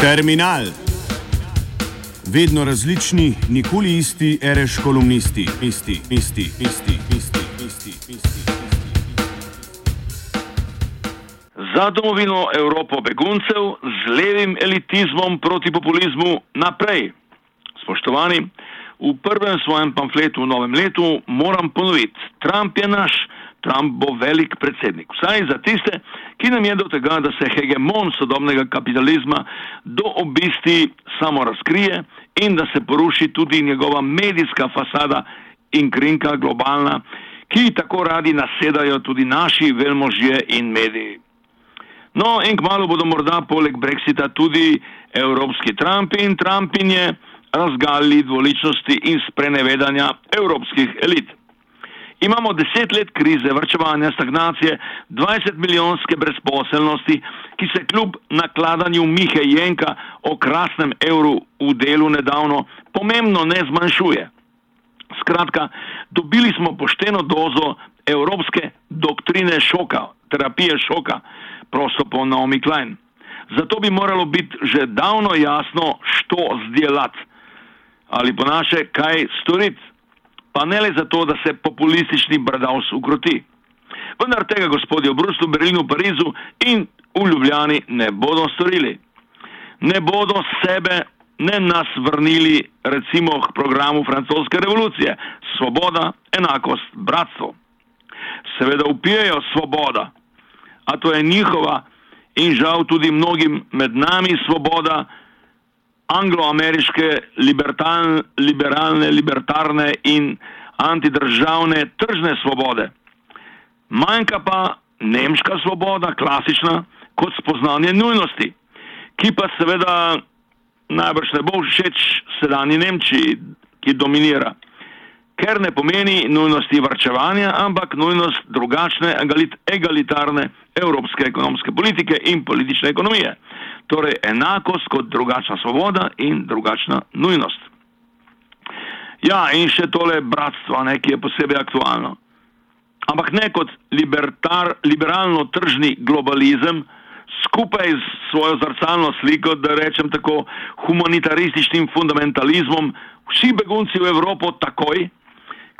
Terminal. Vedno različni, nikoli isti, reš kolumnisti, isti, isti, isti, isti, isti, isti. Za domovino Evropo beguncev z levim elitizmom proti populizmu naprej. Spoštovani, v prvem svojem pamfletu v novem letu moram ponoviti, Trump je naš, Trump bo velik predsednik. Vsaj za tiste, ki nam je do tega, da se hegemon sodobnega kapitalizma do obisti samo razkrije in da se poruši tudi njegova medijska fasada in krinka globalna, ki tako radi nasedajo tudi naši velmožje in mediji. No, in kmalo bodo morda poleg Brexita tudi evropski Trump in Trumpinje razgalili dvoličnosti in sprenevedanja evropskih elit. Imamo deset let krize, vrčevanja, stagnacije, 20 milijonske brezposelnosti, ki se kljub nakladanju Mihe Jenka o krasnem evru v delu nedavno pomembno ne zmanjšuje. Skratka, dobili smo pošteno dozo evropske doktrine šoka, terapije šoka, prosto po Naomi Klein. Zato bi moralo biti že davno jasno, što zdelati ali po naše, kaj storiti pa ne le zato, da se populistični bradavs ukroti. Vendar tega gospodje v Bruslu, Berlinu, Parizu in v Ljubljani ne bodo storili. Ne bodo sebe, ne nas vrnili recimo k programu francoske revolucije. Svoboda, enakost, bratstvo. Seveda upijajo svoboda, a to je njihova in žal tudi mnogim med nami svoboda, angloameriške liberalne, libertarne in antidržavne tržne svobode. Manjka pa nemška svoboda, klasična, kot spoznanje nujnosti, ki pa seveda najbrž ne bo všeč sedanji Nemčiji, ki dominira, ker ne pomeni nujnosti vrčevanja, ampak nujnost drugačne, egalitarne evropske ekonomske politike in politične ekonomije torej enakost kot drugačna svoboda in drugačna nujnost. Ja, in še tole bratstvo, ne, ki je posebej aktualno. Ampak ne kot libertar, liberalno-tržni globalizem, skupaj s svojo zrcalno sliko, da rečem tako, humanitarističnim fundamentalizmom, vsi begunci v Evropo takoj,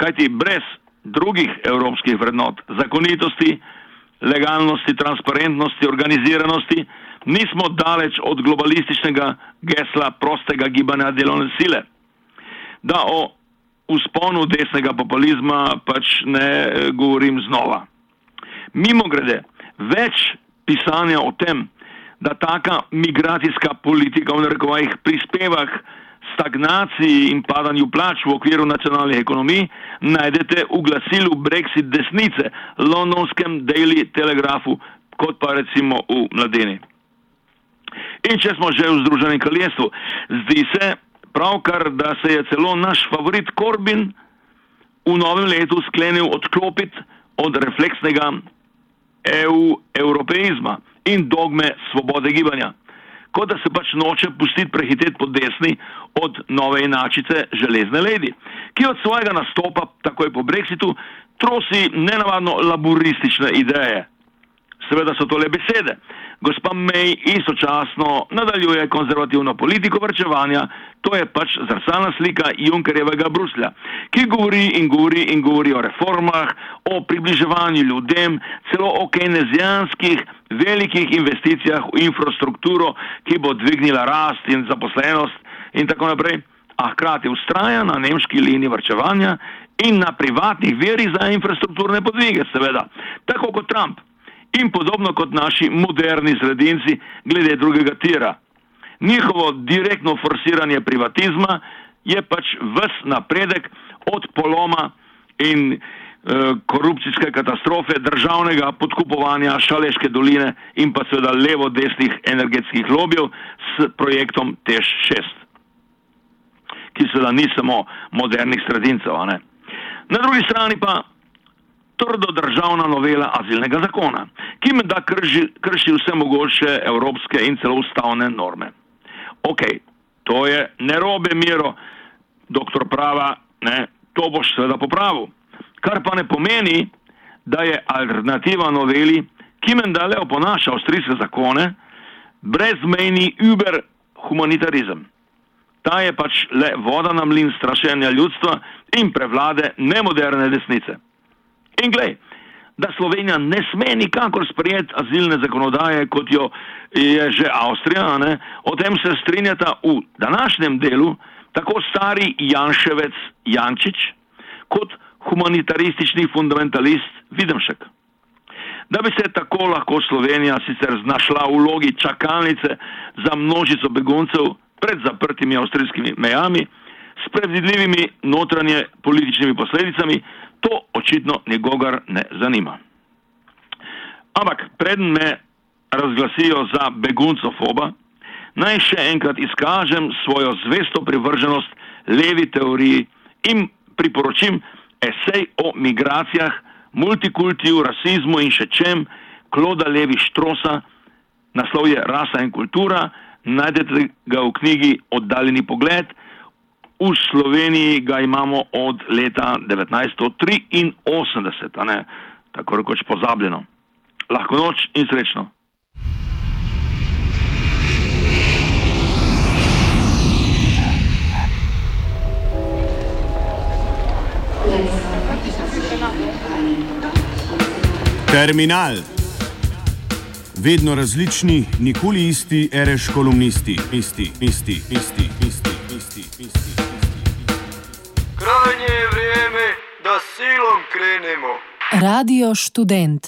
kajti brez drugih evropskih vrednot, zakonitosti, legalnosti, transparentnosti, organiziranosti, nismo daleč od globalističnega gesla prostega gibanja delovne sile. Da o usponu desnega populizma pač ne eh, govorim znova. Mimo grede, več pisanja o tem, da taka migracijska politika v narekovajih prispeva k stagnaciji in padanju plač v okviru nacionalnih ekonomij, najdete v glasilu Brexit desnice, londonskem Daily Telegraphu, kot pa recimo v Mladeni. In če smo že v Združenem kraljestvu, zdi se pravkar, da se je celo naš favorit Korbin v novem letu sklenil odklopiti od refleksnega EU-europeizma in dogme svobode gibanja. Kot da se pač noče pustiti prehiteti po desni od nove inačice železne ledi, ki od svojega nastopa takoj po Brexitu trosi nenavadno laburistične ideje. Seveda so to le besede. Gospa May istočasno nadaljuje konzervativno politiko vrčevanja, to je pač zrcalna slika Junkerjevega Bruslja, ki govori in govori in govori o reformah, o približevanju ljudem, celo o kenezijanskih velikih investicijah v infrastrukturo, ki bo dvignila rast in zaposlenost in tako naprej, a hkrati ustraja na nemški liniji vrčevanja in na privatnih verih za infrastrukturne podvige, seveda, tako kot Trump in podobno kot naši moderni sredinci glede drugega tira. Njihovo direktno forsiranje privatizma je pač ves napredek od poloma in e, korupcijske katastrofe, državnega podkupovanja Šaleške doline in pa seveda levo-desnih energetskih lobijev s projektom TEŠ-6, ki seveda ni samo modernih sredincev. Na drugi strani pa trdo državna novela azilnega zakona, ki med da krši, vse mogoče evropske in celo ustavne norme. Ok, to je nerobe miro, doktor prava, ne, to boš seveda popravil. Kar pa ne pomeni, da je alternativa noveli, ki med da le oponaša avstrijske zakone, brezmejni Uber humanitarizem. Ta je pač le voda na mlin strašenja ljudstva in prevlade nemoderne desnice. In glej, da Slovenija ne sme nikakor sprejeti azilne zakonodaje, kot jo je že Avstrija, ne? o tem se strinjata v današnjem delu tako stari Janševec Jančič kot humanitaristični fundamentalist Videmšek. Da bi se tako lahko Slovenija sicer znašla v vlogi čakalnice za množico beguncev pred zaprtimi avstrijskimi mejami s predvidljivimi notranje političnimi posledicami, očitno njegogar ne zanima. Ampak preden me razglasijo za beguncofoba, naj še enkrat izkažem svojo zvesto privrženost levi teoriji in priporočim esej o migracijah, multikultiju, rasizmu in še čem, Kloda Levi Štrosa, naslov je Rasa in kultura, najdete ga v knjigi Oddaljeni pogled, v Sloveniji ga imamo od leta 1983, ne, tako rekoč pozabljeno. Lahko noč in srečno. Terminal. Vedno različni, nikoli isti, reš kolumnisti, isti, isti, isti, isti, isti, silom krenemo. Radio študent.